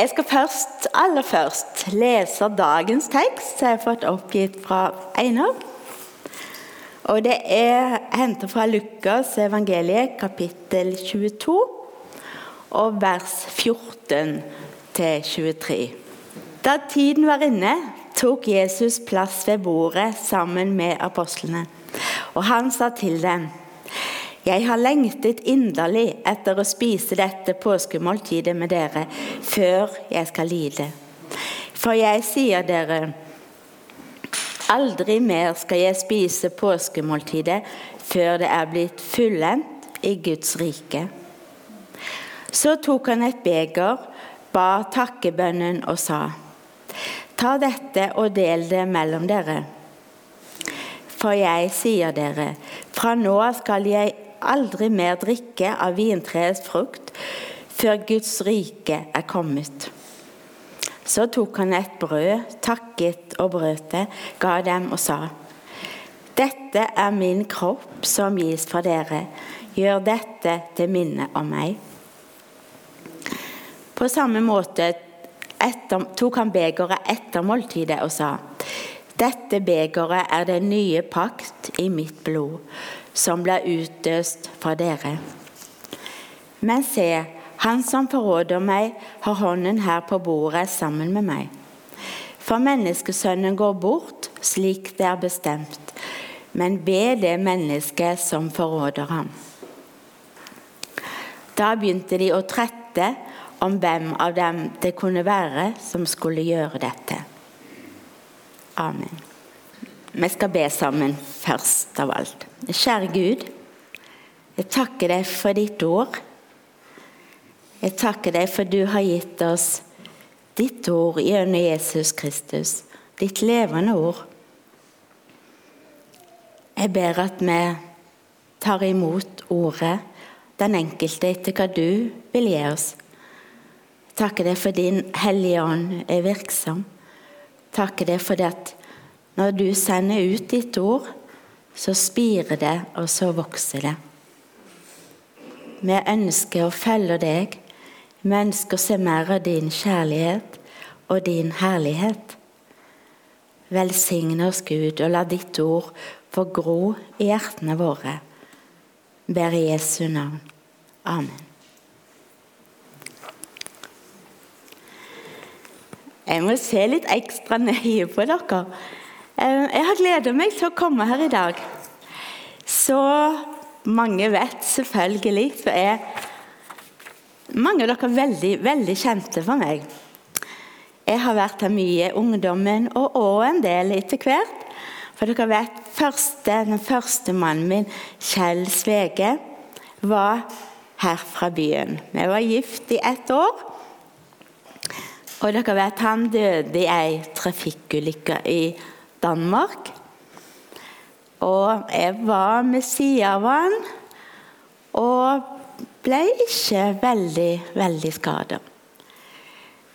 Jeg skal først, aller først lese dagens tekst som jeg har fått oppgitt fra Einar. Og Det er hentet fra Lukas evangeliet, kapittel 22, og vers 14-23. Da tiden var inne, tok Jesus plass ved bordet sammen med apostlene. Og han sa til dem jeg har lengtet inderlig etter å spise dette påskemåltidet med dere før jeg skal lide. For jeg sier dere, aldri mer skal jeg spise påskemåltidet før det er blitt fullendt i Guds rike. Så tok han et beger, ba takkebønnen og sa:" Ta dette og del det mellom dere. For jeg sier dere, fra nå skal jeg aldri mer drikke av vintreets frukt før Guds rike er kommet. Så tok han et brød, takket og brøt det, ga dem og sa:" Dette er min kropp som gis for dere. Gjør dette til minne om meg. På samme måte etter, tok han begeret etter måltidet og sa:" Dette begeret er den nye pakt i mitt blod, som ble utdøst fra dere. Men se, han som forråder meg, har hånden her på bordet sammen med meg. For menneskesønnen går bort slik det er bestemt, men be det mennesket som forråder ham. Da begynte de å trette om hvem av dem det kunne være som skulle gjøre dette. Amen. Vi skal be sammen først av alt. Kjære Gud, jeg takker deg for ditt ord. Jeg takker deg for du har gitt oss ditt ord gjennom Jesus Kristus, ditt levende ord. Jeg ber at vi tar imot ordet, den enkelte etter hva du vil gi oss. Jeg takker deg for din Hellige Ånd er virksom. Jeg takker deg for det at når du sender ut ditt ord, så spirer det, og så vokser det. Vi ønsker å følge deg. Vi ønsker å se mer av din kjærlighet og din herlighet. Velsigne oss, Gud, og la ditt ord få gro i hjertene våre. Ber i Jesu navn. Amen. Jeg må se litt ekstra nøye på dere. Eh, jeg har gleda meg til å komme her i dag. Så mange vet selvfølgelig, så er mange av dere veldig, veldig kjente for meg. Jeg har vært her mye i ungdommen, og òg en del etter hvert. For dere vet, første, Den første mannen min, Kjell Svege, var her fra byen. Vi var gift i ett år. Og dere vet, han døde i ei trafikkulykke i Danmark. Og jeg var med sida av han og ble ikke veldig, veldig skada.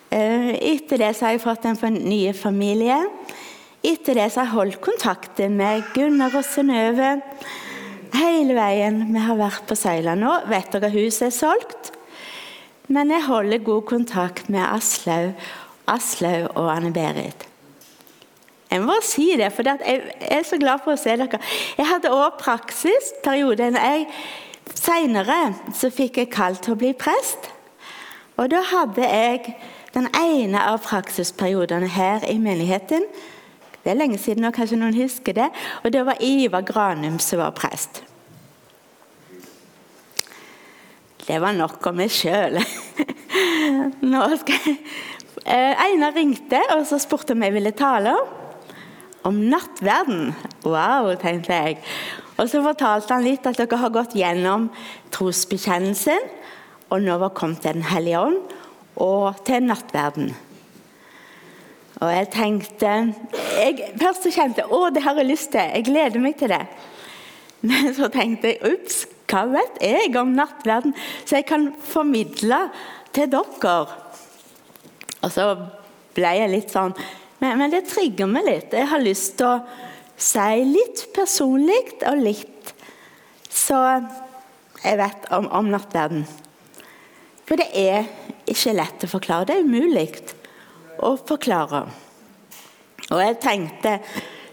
Eh, etter det så har jeg fått en ny familie. Etter det så har jeg holdt kontakten med Gunnar og Synnøve hele veien. Vi har vært på Søyland nå. Vet dere huset er solgt? Men jeg holder god kontakt med Aslaug, Aslaug og Anne-Berit. Jeg må bare si det, for jeg er så glad for å se dere. Jeg hadde òg praksisperiode. Senere fikk jeg kall til å bli prest. Og da hadde jeg den ene av praksisperiodene her i menigheten. Det er lenge siden, og kanskje noen husker det. Og det var Ivar Granum som var prest. Det var nok om meg sjøl. Eh, Einar ringte og så spurte om jeg ville tale om nattverden. Wow, tenkte jeg. Og så fortalte han litt at dere har gått gjennom trosbekjennelsen, og nå var kommet til Den hellige ånd og til nattverden. Og jeg tenkte jeg, Først så kjente jeg å, det har jeg lyst til. Jeg gleder meg til det. Men så tenkte jeg ups, hva vet jeg om nattverden så jeg kan formidle til dere? Og så ble jeg litt sånn men, men, det trigger meg litt. Jeg har lyst til å si litt personlig og litt så jeg vet om, om nattverden. For det er ikke lett å forklare. Det er umulig å forklare. Og jeg tenkte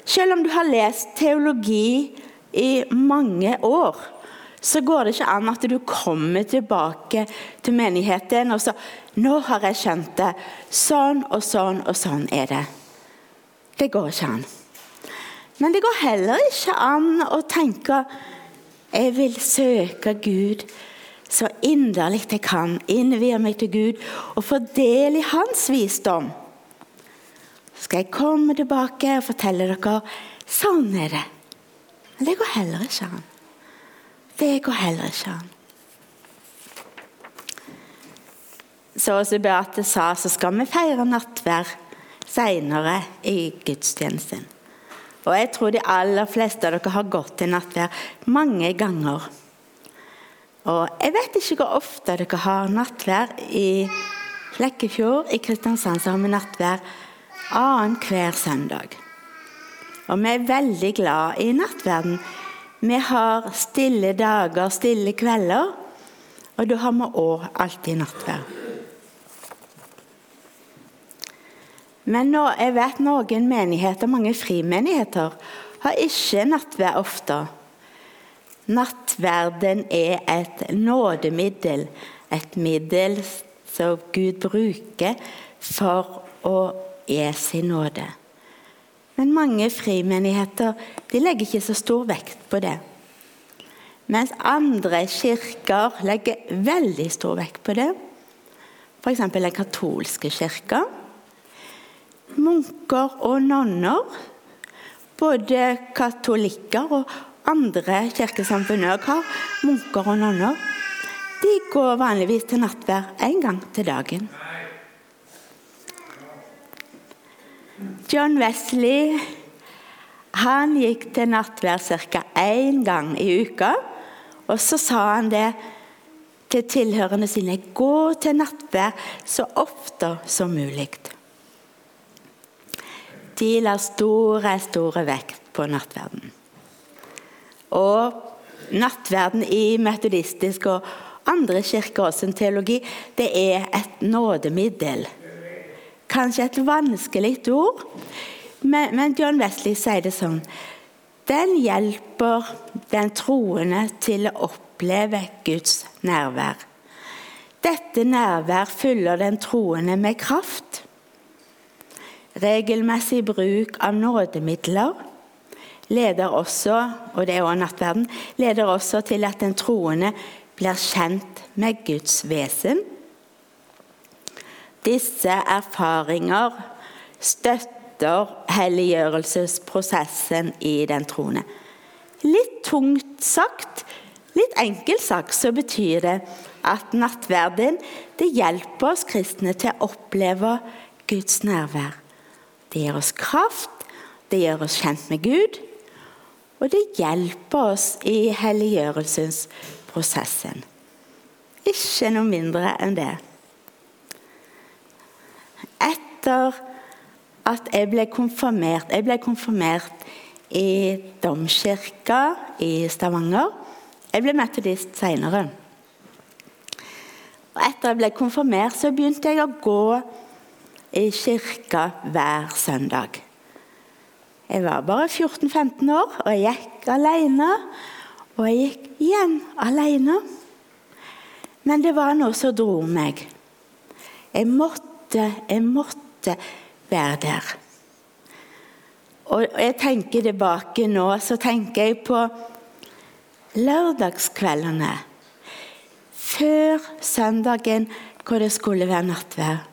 Selv om du har lest teologi i mange år, så går det ikke an at du kommer tilbake til menigheten og så 'Nå har jeg skjønt det. Sånn og sånn og sånn er det.' Det går ikke an. Men det går heller ikke an å tenke 'Jeg vil søke Gud' så inderlig jeg kan, innvie meg til Gud og få del i Hans visdom. Så skal jeg komme tilbake og fortelle dere sånn er det. Men det går heller ikke an. Det går heller ikke an. Så som Beate sa, så skal vi feire nattvær seinere i gudstjenesten. Og jeg tror de aller fleste av dere har gått til nattvær mange ganger. Og jeg vet ikke hvor ofte dere har nattvær. I Flekkefjord i Kristiansand så har vi nattvær annenhver søndag. Og vi er veldig glad i nattverden. Vi har stille dager, stille kvelder, og da har vi òg alltid nattvær. Men nå, jeg vet noen menigheter, mange frimenigheter, har ikke nattverd ofte. Nattverden er et nådemiddel, et middel som Gud bruker for å gi sin nåde. Men mange frimenigheter de legger ikke så stor vekt på det. Mens andre kirker legger veldig stor vekt på det. F.eks. den katolske kirka. Munker og nonner, både katolikker og andre kirkesamfunn har, munker og nonner, de går vanligvis til nattvær én gang til dagen. John Wesley han gikk til nattvær ca. én gang i uka. Og så sa han det til tilhørende sine. Gå til nattvær så ofte som mulig. De la store, store vekt på nattverden. Og nattverden i metodistisk og andre kirker også en teologi, det er et nådemiddel. Kanskje et vanskelig ord, men, men John Wesley sier det sånn Den hjelper den troende til å oppleve Guds nærvær. Dette nærvær fyller den troende med kraft. Regelmessig bruk av nådemidler leder også og det er også nattverden, leder også til at den troende blir kjent med Guds vesen. Disse erfaringer støtter helliggjørelsesprosessen i den troende. Litt tungt sagt, litt enkelt sagt, så betyr det at nattverden det hjelper oss kristne til å oppleve Guds nærvær. Det gir oss kraft, det gjør oss kjent med Gud, og det hjelper oss i helliggjørelsesprosessen. Ikke noe mindre enn det. Etter at jeg ble konfirmert Jeg ble konfirmert i Domkirka i Stavanger. Jeg ble metodist seinere. Etter jeg ble konfirmert, så begynte jeg å gå i kirka hver søndag. Jeg var bare 14-15 år, og jeg gikk alene. Og jeg gikk igjen alene. Men det var noe som dro meg. Jeg måtte, jeg måtte være der. Og jeg tenker tilbake nå, så tenker jeg på lørdagskveldene før søndagen hvor det skulle være nattvær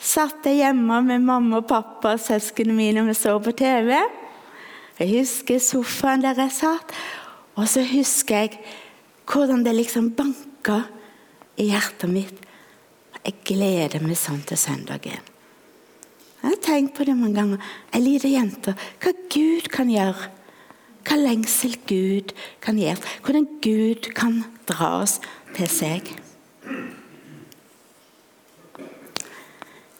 satt jeg hjemme med mamma og pappa og søsknene mine og vi så på TV. Jeg husker sofaen der jeg satt, og så husker jeg hvordan det liksom banka i hjertet mitt. Jeg gleder meg sånn til søndagen. Jeg har tenkt på det mange ganger. Ei lita jente. Hva Gud kan gjøre. Hva lengsel Gud kan gjøre. Hvordan Gud kan dra oss til seg.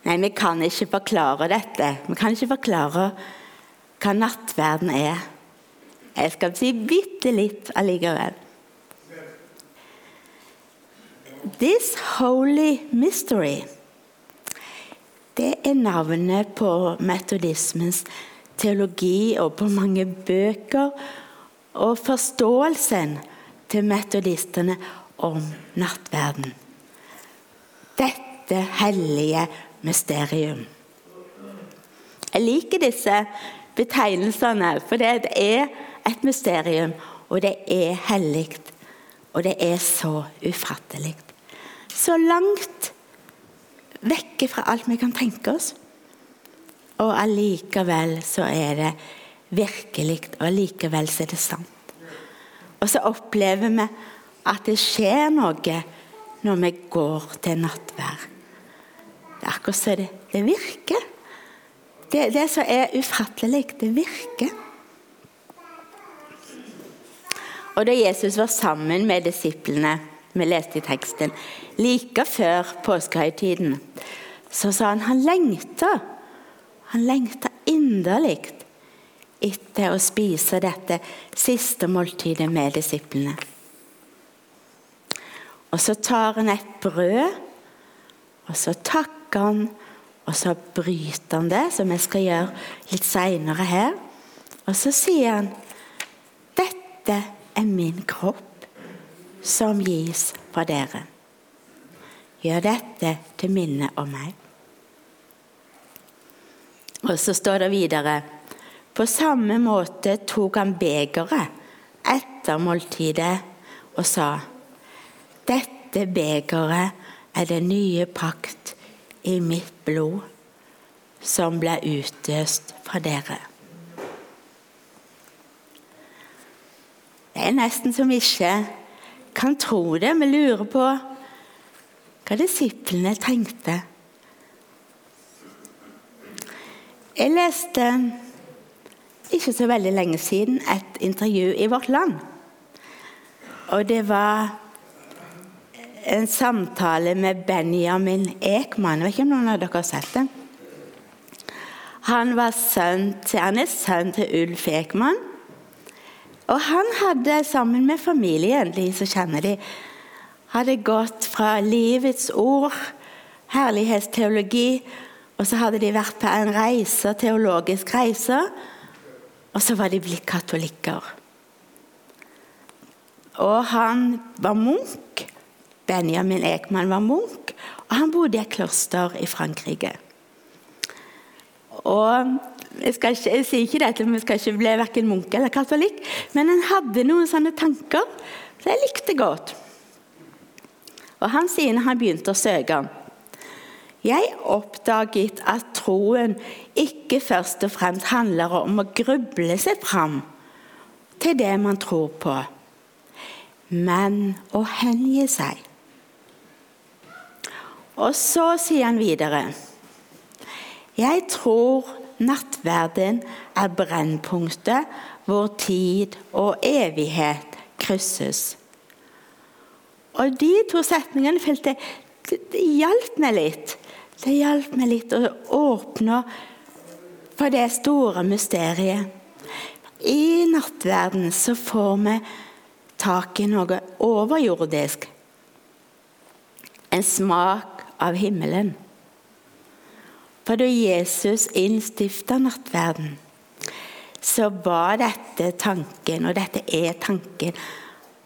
Nei, vi kan ikke forklare dette. Vi kan ikke forklare hva nattverden er. Jeg skal si bitte litt allikevel. This Holy Mystery det er navnet på metodismens teologi og på mange bøker og forståelsen til metodistene om nattverden. Dette hellige mysterium. Jeg liker disse betegnelsene, for det er et mysterium, og det er hellig. Og det er så ufattelig. Så langt vekke fra alt vi kan tenke oss. Og allikevel så er det virkelig, og allikevel så er det sant. Og så opplever vi at det skjer noe når vi går til nattvær. Akkurat som det, det virker. Det, det som er ufattelig, det virker. Og da Jesus var sammen med disiplene, vi leste i teksten, like før påskehøytiden, så sa han han lengta. Han lengta inderlig etter å spise dette siste måltidet med disiplene. Og så tar han et brød, og så takker han, og så bryter han det, som vi skal gjøre litt seinere her. Og så sier han dette er min kropp, som gis for dere. Gjør dette til minne om meg. Og så står det videre På samme måte tok han begeret etter måltidet og sa Dette begeret er den nye pakt i mitt blod, som ble utøst fra dere. Det er nesten som vi ikke kan tro det. Vi lurer på hva disiplene tenkte. Jeg leste ikke så veldig lenge siden et intervju i Vårt Land. Og det var en samtale med Benjamin Ekman. Jeg vet ikke om noen av dere har sett det? Han, var sønn til, han er sønn til Ulf Ekman. Og han hadde sammen med familien, de som kjenner de, hadde gått fra livets ord, herlighetsteologi, og så hadde de vært på en reise, teologisk reise, og så var de blitt katolikker. Og han var munk. Benjamin Ekman var munk, og han bodde i et kloster i Frankrike. Og jeg, ikke, jeg, sier ikke dette, vi skal ikke bli verken munk eller katolikk, men han hadde noen sånne tanker som jeg likte godt. Og han sier når han begynte å søke Jeg oppdaget at troen ikke først og fremst handler om å gruble seg fram til det man tror på, men å hengi seg. Og så sier han videre Jeg tror nattverden er brennpunktet hvor tid og evighet krysses. Og de to setningene følte det, det hjalp meg litt. Det hjalp meg litt å åpne for det store mysteriet. I nattverden så får vi tak i noe overjordisk. En smak av himmelen. For da Jesus innstifta nattverden, så var dette tanken, og dette er tanken,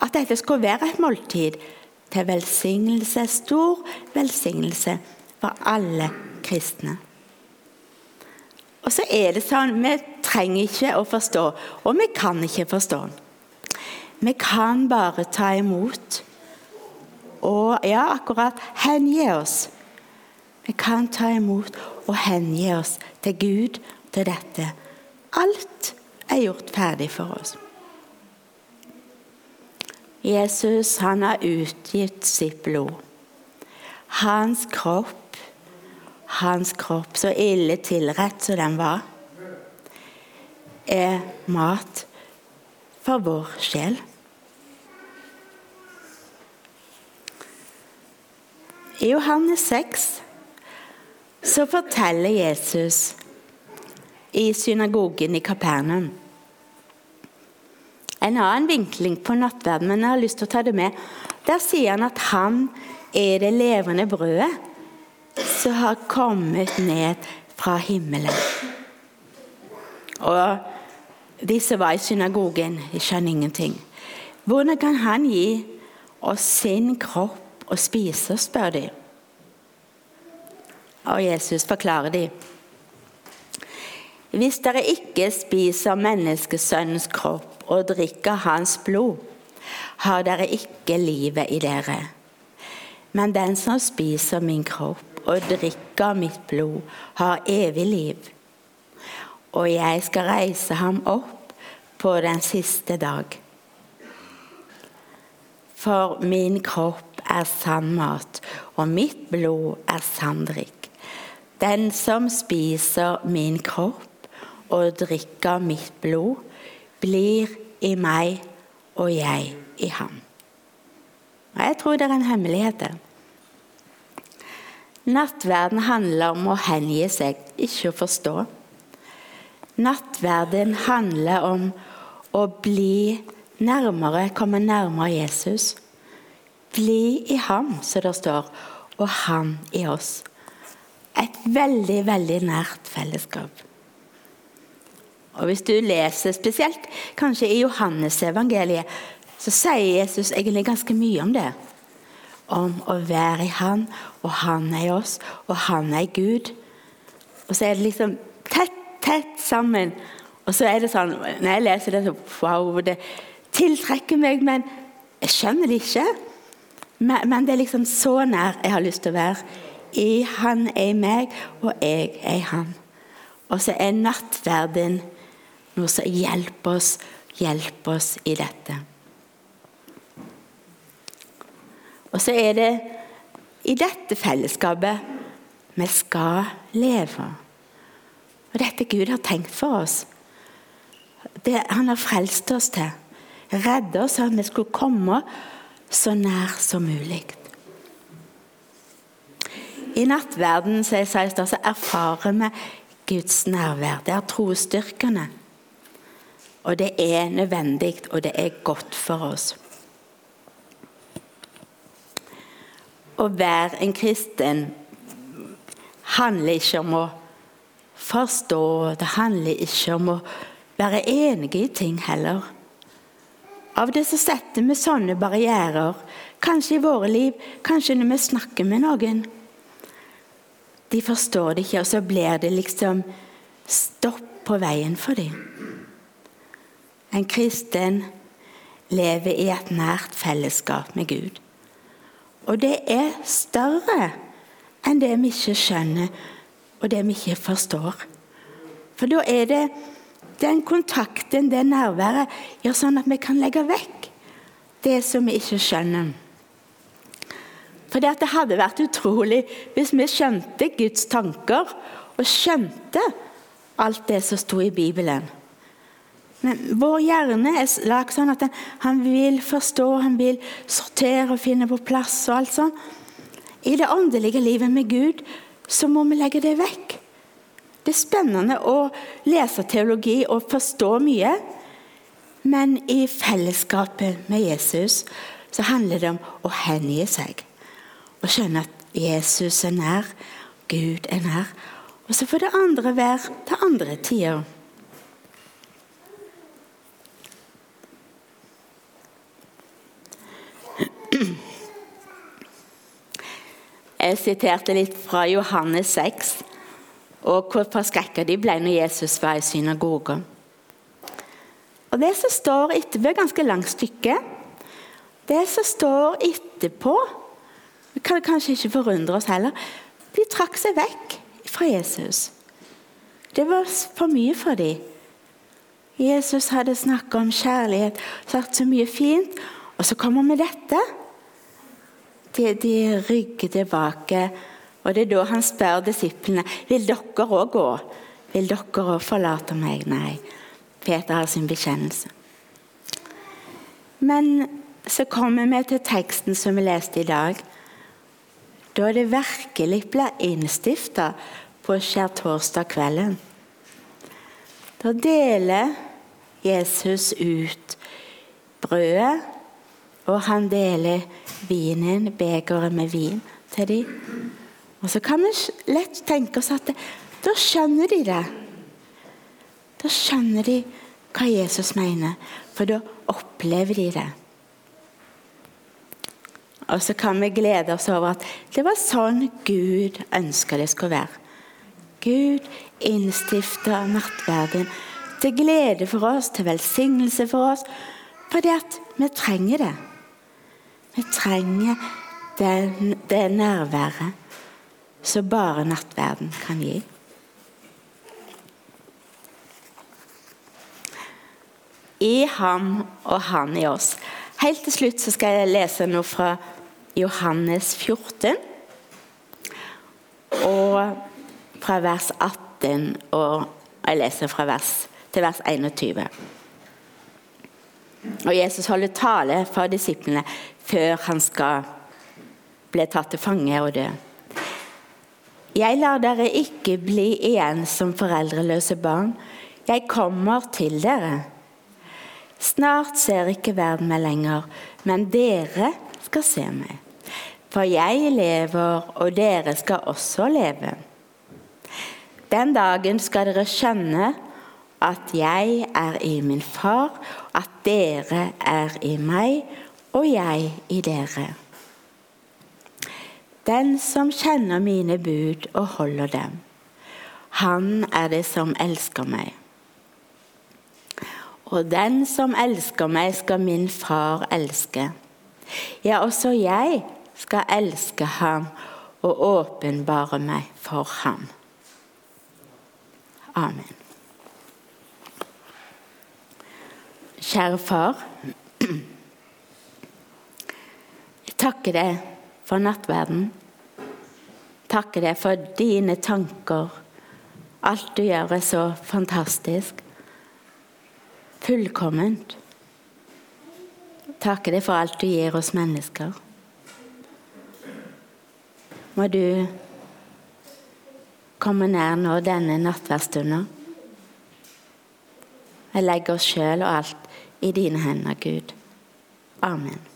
at dette skulle være et måltid til velsignelse, stor velsignelse for alle kristne. Og så er det sånn Vi trenger ikke å forstå, og vi kan ikke forstå. Vi kan bare ta imot og ja, akkurat hengi oss. Vi kan ta imot og hengi oss til Gud til dette. Alt er gjort ferdig for oss. Jesus han har utgitt sitt blod. Hans kropp, hans kropp, så ille tilrett som den var, er mat for vår sjel. I Johannes 6 så forteller Jesus i synagogen i Kapernaum en annen vinkling på nattverden, men jeg har lyst til å ta det med. Der sier han at han er det levende brødet som har kommet ned fra himmelen. Og de som var i synagogen, skjønner ingenting. Hvordan kan han gi oss sin kropp å spise, spør de. Og Jesus forklarer de. Hvis dere ikke spiser menneskesønnens kropp og drikker hans blod, har dere ikke livet i dere. Men den som spiser min kropp og drikker mitt blod, har evig liv. Og jeg skal reise ham opp på den siste dag. For min kropp er sannmat, og mitt blod er sanndrikk. Den som spiser min kropp og drikker mitt blod, blir i meg og jeg i ham. Og Jeg tror det er en hemmelighet. der. Nattverden handler om å hengi seg, ikke å forstå. Nattverden handler om å bli nærmere, komme nærmere Jesus. Bli i ham, som det står, og han i oss. Et veldig, veldig nært fellesskap. Og Hvis du leser spesielt kanskje i Johannesevangeliet, så sier Jesus egentlig ganske mye om det. Om å være i Han, og Han er i oss, og Han er Gud. Og så er det liksom tett, tett sammen. Og så er det sånn, Når jeg leser det, så wow, det tiltrekker meg, men jeg skjønner det ikke. Men, men det er liksom så nær jeg har lyst til å være. I Han er meg, og jeg er Han. Og så er nattverden noe som hjelper oss, hjelper oss i dette. Og så er det i dette fellesskapet vi skal leve. Og dette Gud har tenkt for oss. Det han har frelst oss til. Redde oss, sånn at vi skulle komme så nær som mulig. I nattverden så erfarer vi Guds nærvær. Det er trosstyrkene. Og det er nødvendig, og det er godt for oss. Å være en kristen handler ikke om å forstå, det handler ikke om å være enige i ting heller. Av det som setter vi sånne barrierer, kanskje i våre liv, kanskje når vi snakker med noen. De forstår det ikke, og så blir det liksom stopp på veien for dem. En kristen lever i et nært fellesskap med Gud. Og det er større enn det vi ikke skjønner, og det vi ikke forstår. For da er det den kontakten, det nærværet, gjør sånn at vi kan legge vekk det som vi ikke skjønner. For det hadde vært utrolig hvis vi skjønte Guds tanker og skjønte alt det som sto i Bibelen. Men vår hjerne er lagd sånn at han vil forstå, han vil sortere og finne på plass. og alt sånt. I det åndelige livet med Gud så må vi legge det vekk. Det er spennende å lese teologi og forstå mye. Men i fellesskapet med Jesus så handler det om å hengi seg. Å skjønne at Jesus er nær, Gud er nær. Og så får det andre være til andre tider. Jeg siterte litt fra Johannes 6, og hvor forskrekka de ble når Jesus var i synagogen. Og Det som står etterpå, er ganske langt stykke. Det som står etterpå Vi kan kanskje ikke forundre oss heller. De trakk seg vekk fra Jesus. Det var for mye for dem. Jesus hadde snakka om kjærlighet, sagt så mye fint, og så kommer vi med dette. De, de rygger tilbake. Og Det er da han spør disiplene vil dere òg gå. Vil dere òg forlate meg? Nei. Peter har sin bekjennelse. Men så kommer vi til teksten som vi leste i dag. Da det virkelig ble innstifta på skjærtorsdag-kvelden. Da deler Jesus ut brødet Og han deler vinen, begeret med vin, til dem. Og så kan vi lett tenke oss at da skjønner de det. Da skjønner de hva Jesus mener, for da opplever de det. Og så kan vi glede oss over at det var sånn Gud ønska det skulle være. Gud innstifta nattverden til glede for oss, til velsignelse for oss, fordi at vi trenger det. Vi trenger det, det nærværet som bare nattverden kan gi. I ham og han i oss. Helt til slutt skal jeg lese noe fra Johannes 14. Og fra vers 18 og jeg leser fra vers til vers 21. Og Jesus holder tale for disiplene før han skal bli tatt til fange og dø. Jeg lar dere ikke bli igjen som foreldreløse barn. Jeg kommer til dere. Snart ser ikke verden meg lenger, men dere skal se meg. For jeg lever, og dere skal også leve. Den dagen skal dere skjønne at jeg er i min far, at dere er i meg, og jeg i dere. Den som kjenner mine bud og holder dem, han er det som elsker meg. Og den som elsker meg, skal min far elske. Ja, også jeg skal elske ham og åpenbare meg for ham. Amen. Kjære far. Jeg takker deg for nattverden. Takker deg for dine tanker. Alt du gjør, er så fantastisk. Fullkomment. Takker deg for alt du gir oss mennesker. Må du komme nær nå denne nattverdstunden. Jeg legger oss sjøl og alt i dine hender, Gud. Amen.